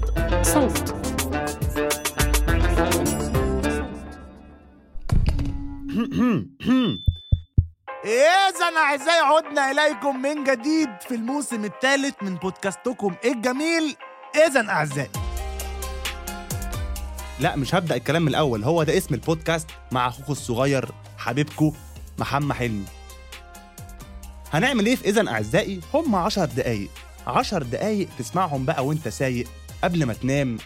بودكاست صوت. إذا أعزائي عدنا إليكم من جديد في الموسم الثالث من بودكاستكم الجميل. إذا أعزائي. لا مش هبدأ الكلام من الأول. هو ده اسم البودكاست مع أخوكم الصغير حبيبكم محمد حلمي. هنعمل إيه في إذا أعزائي؟ هم عشر دقايق. عشر دقايق تسمعهم بقى وأنت سايق. قبل ما تنام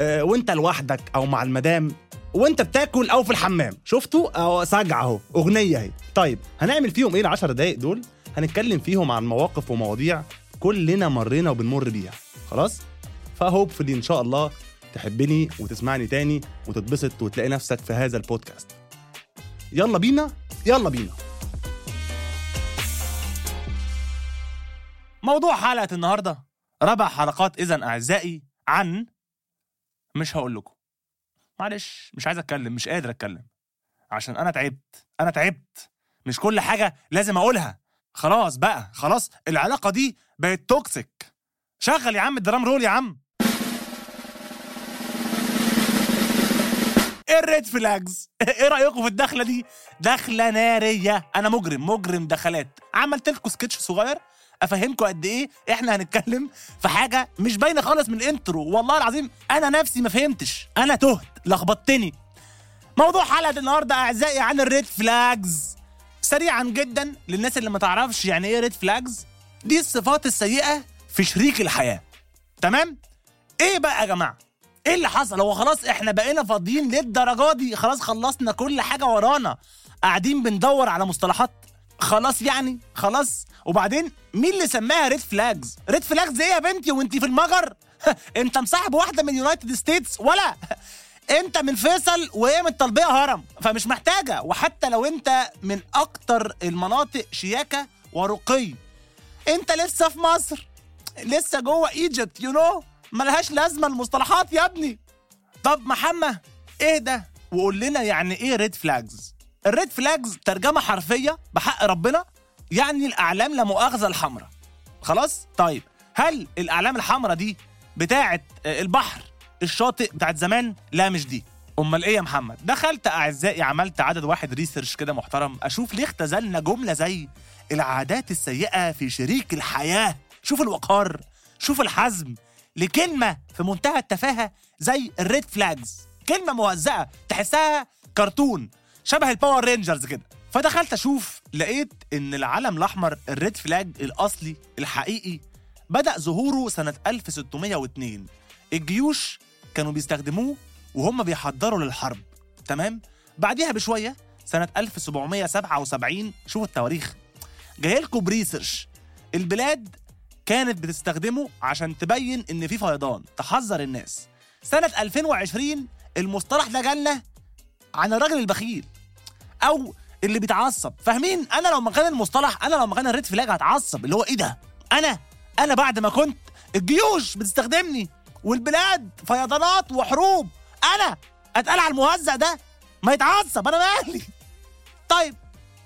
آه، وانت لوحدك أو مع المدام وانت بتاكل أو في الحمام. شفتوا؟ اهو سجع أهو أغنية أهي. طيب هنعمل فيهم إيه العشر دقايق دول؟ هنتكلم فيهم عن مواقف ومواضيع كلنا مرينا وبنمر بيها. خلاص؟ فهوبفلي إن شاء الله تحبني وتسمعني تاني وتتبسط وتلاقي نفسك في هذا البودكاست. يلا بينا؟ يلا بينا. موضوع حلقة النهاردة. ربع حلقات إذا أعزائي عن مش هقول لكم. معلش مش عايز أتكلم مش قادر أتكلم. عشان أنا تعبت أنا تعبت. مش كل حاجة لازم أقولها. خلاص بقى خلاص العلاقة دي بقت toxic شغل يا عم الدرام رول يا عم. إيه ال red flags إيه رأيكم في الدخلة دي؟ دخلة نارية. أنا مجرم مجرم دخلات. عملت لكم سكتش صغير؟ افهمكم قد إيه إحنا هنتكلم في حاجة مش باينة خالص من ال intro. والله العظيم أنا نفسي ما فهمتش. أنا تهت لخبطتني. موضوع حلقة النهارده أعزائي عن ال red flags سريعا جدا للناس اللي ما تعرفش يعني إيه red flags دي الصفات السيئة في شريك الحياة. تمام؟ إيه بقى يا جماعة؟ إيه اللي حصل؟ هو خلاص إحنا بقينا فاضيين للدرجة دي. خلاص خلصنا كل حاجة ورانا. قاعدين بندور على مصطلحات خلاص يعني خلاص. وبعدين مين اللي سماها red flags red flags إيه يا بنتي؟ وانتي في المجر؟ انت مصاحب واحدة من United States ولا؟ انت من فيصل وهي من طلبية هرم. فمش محتاجة. وحتى لو انت من أكتر المناطق شياكة ورقي. انت لسه في مصر. لسه جوه Egypt you know ملهاش لازمة المصطلحات يا ابني. طب محمد إيه ده؟ وقول لنا يعني إيه red flags ال red flags ترجمة حرفية بحق ربنا يعني الأعلام لا مؤاخذة الحمراء. خلاص؟ طيب هل الأعلام الحمراء دي بتاعه آه، البحر الشاطئ بتاعت زمان؟ لا مش دي. أمال إيه يا محمد؟ دخلت أعزائي عملت عدد واحد research كده محترم أشوف ليه اختزلنا جملة زي العادات السيئة في شريك الحياة. شوف الوقار شوف الحزم. لكلمة في منتهى التفاهة زي ال red flags كلمة موزعة تحسها كرتون. شبه ال Power Rangers كده. فدخلت أشوف لقيت إن العلم الأحمر ال red flag الأصلي الحقيقي بدأ ظهوره سنة 1602 الجيوش كانوا بيستخدموه وهم بيحضروا للحرب تمام؟ بعديها بشوية سنة 1777 شوف التواريخ. جاي لكم ب research البلاد كانت بتستخدمه عشان تبين إن في فيضان تحذر الناس. سنة 2020 المصطلح ده جالنا عن الراجل البخيل. أو اللي بيتعصب. فاهمين؟ أنا لو مكان المصطلح أنا لو مكان ال red flag هتعصب. اللي هو إيه ده؟ أنا أنا بعد ما كنت الجيوش بتستخدمني والبلاد فيضانات وحروب. أنا اتقال على المهزأ ده ما يتعصب أنا مالي. طيب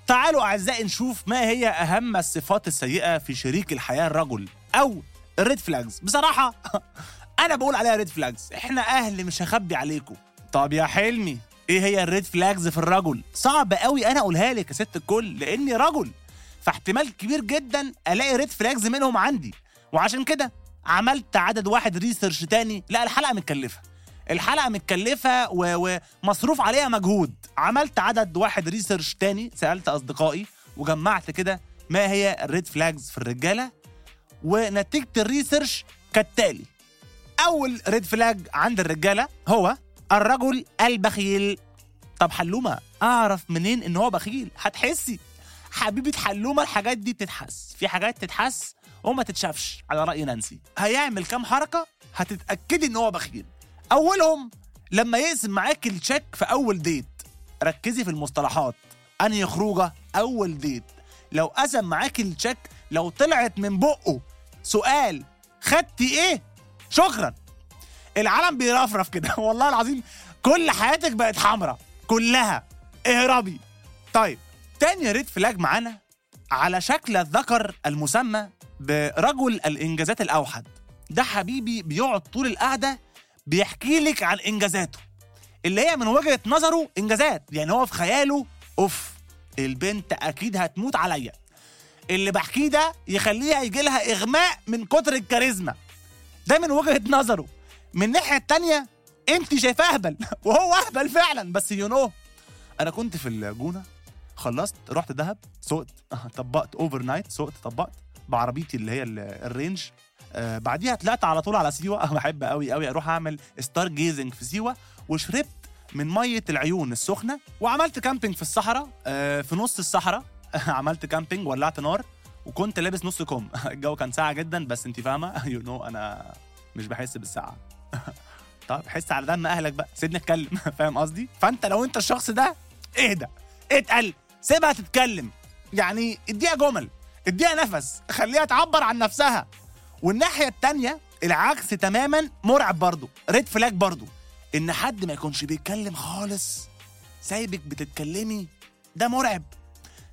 تعالوا اعزائي نشوف ما هي اهم الصفات السيئة في شريك الحياة الرجل أو ال red flags بصراحة أنا بقول عليها red flags إحنا أهل مش هخبي عليكم. طب يا حلمي إيه هي ال red flags في الرجل؟ صعب قوي أنا اقولها لك يا ست الكل لاني رجل. فاحتمال كبير جدا الاقي red flags منهم عندي. وعشان كده عملت عدد واحد research تاني. لا الحلقة متكلفة. الحلقة متكلفة. ومصروف عليها مجهود. عملت عدد واحد research تاني سألت أصدقائي وجمعت كده ما هي ال red flags في الرجالة. ونتيجة ال research كالتالي. أول red flag عند الرجالة هو الرجل البخيل. طب حلومة أعرف منين إن هو بخيل؟ هتحسي. حبيبة حلومة الحاجات دي بتتحس في حاجات تتحس وما تتشافش. على رأي نانسي. هيعمل كام حركة؟ هتتأكدي إن هو بخيل. أولهم لما يقسم معاك ال check في أول date ركزي في المصطلحات. أنهي خروجة؟ أول date لو قسم معاك ال check لو طلعت من بقه سؤال خدتي إيه؟ شكرا. العالم بيرفرف كده. والله العظيم كل حياتك بقت حمراء كلها. اهربي. طيب تاني red flag معانا على شكل الذكر المسمى برجل الإنجازات الأوحد. ده حبيبي بيقعد طول القعدة بيحكي لك عن إنجازاته. اللي هي من وجهة نظره إنجازات. يعني هو في خياله أوف البنت أكيد هتموت عليا. اللي بحكيه ده يخليها يجي لها إغماء من كتر الكاريزما. ده من وجهة نظره. من الناحية التانية انت شايفاه اهبل. وهو اهبل فعلا. بس يو نو أنا كنت في الجونة خلصت رحت دهب سقت طبقت overnight سقت طبقت بعربيتي اللي هي ال- ال Range. آه بعديها طلعت على طول على سيوة. بحب قوي قوي أروح أعمل stargazing في سيوة. وشربت من مية العيون السخنة. وعملت camping في الصحراء آه في نص الصحراء. عملت camping ولعت نار. وكنت لابس نص كم. الجو كان ساقع جدا بس انت فاهمة؟ you know أنا مش بحس بالساقعة طب حس على دم أهلك بقى. سيبني أتكلم. فاهم قصدي؟ فأنت لو أنت الشخص ده اهدى اتقل سيبها تتكلم. يعني اديها جمل اديها نفس خليها تعبر عن نفسها. والناحية التانية العكس تماما مرعب برضو ريد فلاج برضو. إن حد ما يكونش بيتكلم خالص سايبك بتتكلمي ده مرعب.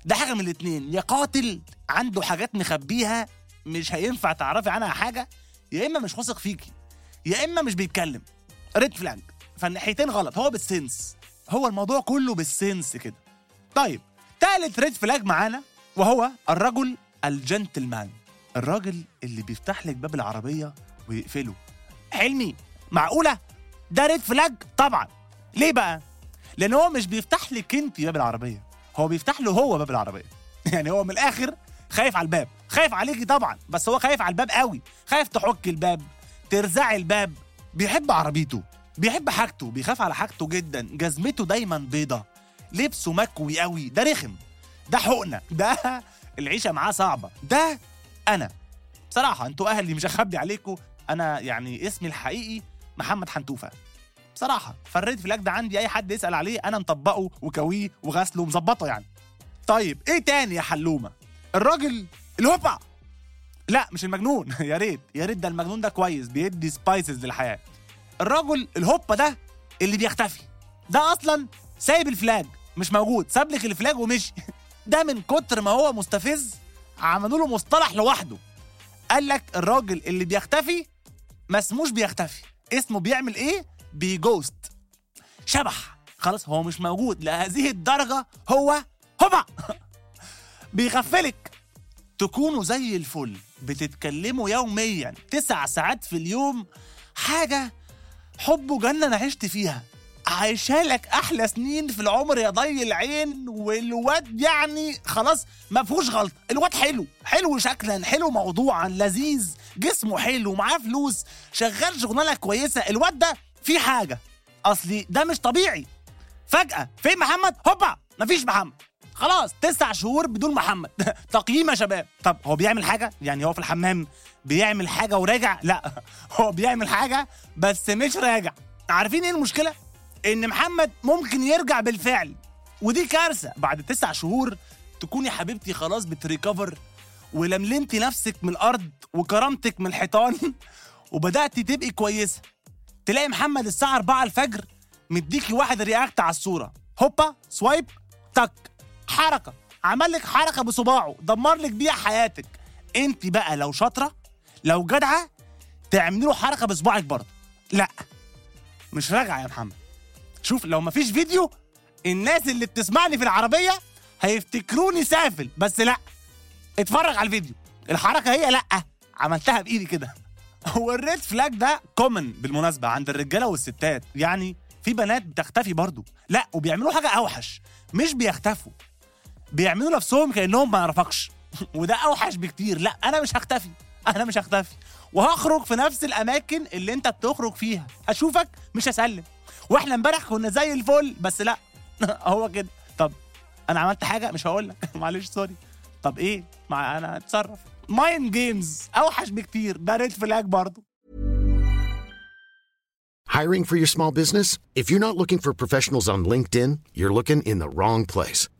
ده حاجة من الاتنين. يا قاتل عنده حاجات مخبيها مش هينفع تعرفي عنها حاجة يا إما مش واثق فيكي. يا إما مش بيتكلم. red flag فالناحيتين غلط. هو بال sense هو الموضوع كله بال sense كده. طيب تالت red flag معانا وهو الرجل الجنتلمان. الراجل اللي بيفتح لك باب العربية ويقفله. حلمي معقولة؟ ده red flag طبعا. ليه بقى؟ لأن هو مش بيفتح لك أنت باب العربية. هو بيفتح له هو باب العربية. يعني هو من الآخر خايف على الباب. خايف عليكي طبعا بس هو خايف على الباب قوي. خايف تحك الباب. ترزعي الباب. بيحب عربيته بيحب حاجته بيخاف على حاجته جدا. جزمته دايما بيضة. لبسه مكوي قوي. ده رخم. ده حقنة. ده العيشة معاه صعبة. ده أنا. بصراحة أنتوا أهلي مش هخبي عليكم. أنا يعني اسمي الحقيقي محمد حنتوفة. بصراحة فالريد فلاج ده عندي. أي حد يسأل عليه أنا مطبقه وكويه وغسله ومظبطه يعني. طيب إيه تاني يا حلومة؟ الراجل الهوبا. لا مش المجنون. يا ريت يا ريت ده المجنون ده كويس بيدي spices للحياة. الرجل الهوبا ده اللي بيختفي. ده أصلا سايب ال flag مش موجود. ساب لك ال flag ومشي. ده من كتر ما هو مستفز عملوا له مصطلح لوحده. قال لك الراجل اللي بيختفي ما اسموش بيختفي. اسمه بيعمل إيه؟ بي ghost. شبح. خلاص هو مش موجود. لهذه الدرجة هو هوبا. بيغفلك. تكونوا زي الفل. بتتكلموا يوميا تسع ساعات في اليوم حاجة حب وجنة أنا عشت فيها. عايشها لك أحلى سنين في العمر يا ضي العين والواد يعني خلاص ما فيهوش غلط الواد حلو حلو شكلا حلو موضوعا لذيذ جسمه حلو معاه فلوس شغال شغلانة كويسة. الواد ده في حاجة أصلي ده مش طبيعي. فجأة فين محمد؟ هوبا! مفيش محمد. خلاص تسع شهور بدون محمد. تقييم يا شباب. طب هو بيعمل حاجة؟ يعني هو في الحمام بيعمل حاجة وراجع؟ لا. هو بيعمل حاجة بس مش راجع. عارفين إيه المشكلة؟ إن محمد ممكن يرجع بالفعل. ودي كارثة. بعد تسع شهور تكوني حبيبتي خلاص بتريكفر ولملمتي نفسك من الأرض وكرامتك من الحيطان وبدأتي تبقي كويسة. تلاقي محمد الساعة 4 الفجر مديكي واحد react على الصورة. هوبا swipe تك. حركة. عمل لك حركة بصباعه. دمر لك بيها حياتك. انت بقى لو شاطرة لو جدعة تعملي له حركة بصباعك برضه. لا. مش راجعة يا محمد. شوف لو مفيش فيديو الناس اللي بتسمعني في العربية هيفتكروني سافل. بس لا. اتفرج على الفيديو. الحركة هي لا. عملتها بإيدي كده. هو ال red flag ده common بالمناسبة عند الرجالة والستات. يعني في بنات بتختفي برضو لا وبيعملوا حاجة أوحش. مش بيختفوا. بيعملوا نفسهم كأنهم ما يعرفكش وده أوحش بكتير. لا أنا مش هختفي. أنا مش هختفي. وهخرج في نفس الأماكن اللي أنت بتخرج فيها. أشوفك مش هسلم. وإحنا امبارح كنا زي الفل بس لا. هو كده. طب أنا عملت حاجة؟ مش هقول لك. معلش سوري. طب إيه؟ مع أنا اتصرف مايند جيمز أوحش بكتير. ده ريد فلاج برضه. Hiring for your small business? If you're not looking for professionals on LinkedIn, you're looking in the wrong place.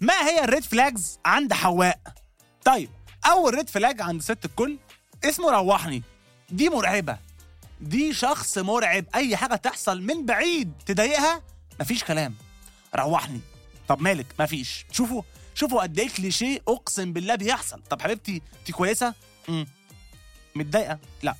ما هي ال red flags عند حواء؟ طيب أول red flag عند ست الكل اسمه روحني. دي مرعبة. دي شخص مرعب. أي حاجة تحصل من بعيد تضايقها مفيش كلام. روحني. طب مالك؟ مفيش. شوفوا شوفوا قد إيه كليشيه أقسم بالله بيحصل. طب حبيبتي انت كويسة؟ امم متضايقة؟ لا.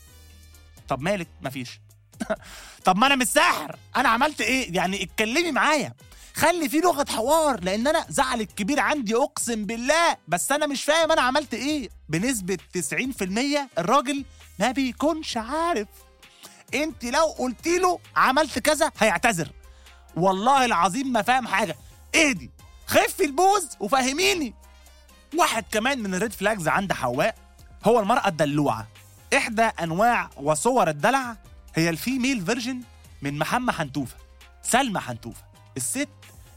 طب مالك؟ مفيش. طب ما أنا مش ساحر أنا عملت إيه؟ يعني اتكلمي معايا. خلي في لغة حوار لأن أنا زعل الكبير عندي أقسم بالله. بس أنا مش فاهم أنا عملت إيه. بنسبة 90% الراجل ما بيكونش عارف. أنت لو قلت له عملت كذا هيعتذر. والله العظيم ما فاهم حاجة. اهدي خفي البوز وفهميني. واحد كمان من ال red flags عند حواء هو المرأة الدلوعة. إحدى أنواع وصور الدلع هي ال female version من محمد حنتوفة سلمى حنتوفة. الست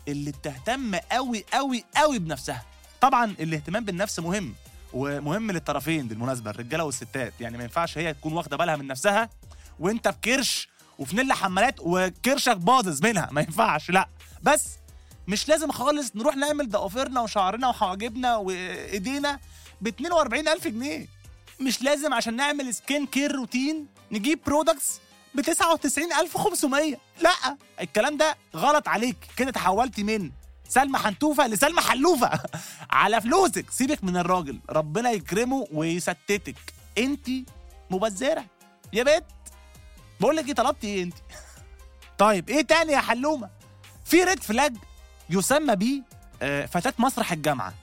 اللي بتهتم قوي قوي قوي بنفسها. طبعا الاهتمام بالنفس مهم ومهم للطرفين بالمناسبة الرجالة والستات. يعني ما ينفعش هي تكون واخدة بالها من نفسها وانت بكرش وفانيلا حمالات وكرشك باظظ منها. ما ينفعش لا. بس مش لازم خالص نروح نعمل ضوافرنا وشعرنا وحواجبنا وإيدينا ب 42000 جنيه. مش لازم عشان نعمل skin care routine نجيب products ب 99500 لا الكلام ده غلط عليك. كده تحولتي من سلمى حنتوفة لسلمى حلوفة. على فلوسك. سيبك من الراجل. ربنا يكرمه ويستتك. انت مبذرة. يا بنت. بقول لك إيه طلبتي إيه انت طيب إيه تاني يا حلومة؟ في red flag يسمى بيه آه، فتاة مسرح الجامعة.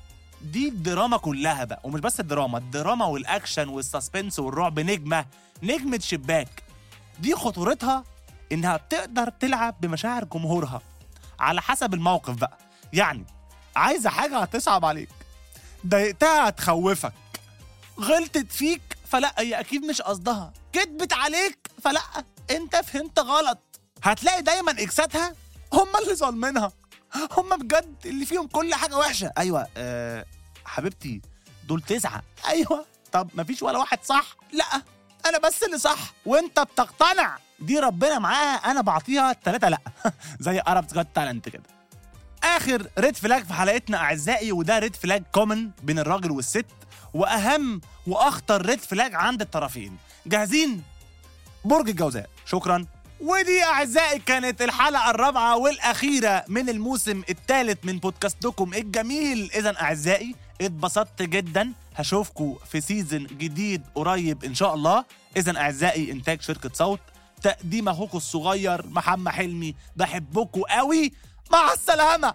دي الدراما كلها بقى. ومش بس الدراما الدراما وال action وال suspense والرعب. نجمة. نجمة شباك. دي خطورتها إنها بتقدر تلعب بمشاعر جمهورها. على حسب الموقف بقى. يعني عايزة حاجة هتصعب عليك. ضايقتها هتخوفك. غلطت فيك فلا هي أكيد مش قصدها. كدبت عليك فلا أنت فهمت غلط. هتلاقي دايما إكساتها هم اللي ظالمينها. هم بجد اللي فيهم كل حاجة وحشة. أيوه أه حبيبتي دول تسعة. أيوه طب مفيش ولا واحد صح؟ لا. أنا بس اللي صح وانت بتقتنع. دي ربنا معاها أنا بعطيها ثلاثة لا. زي Arabs Got Talent كده. آخر red flag في حلقتنا أعزائي وده red flag common بين الراجل والست وأهم وأخطر red flag عند الطرفين. جاهزين؟ برج الجوزاء. شكرا. ودي أعزائي كانت الحلقة الرابعة والأخيرة من الموسم الثالث من بودكاستكم الجميل. اذا أعزائي اتبسطت جدا. هشوفكم في season جديد قريب إن شاء الله. اذا أعزائي إنتاج شركة صوت تقديم اخوكم الصغير محمد حلمي. بحبكم قوي. مع السلامة.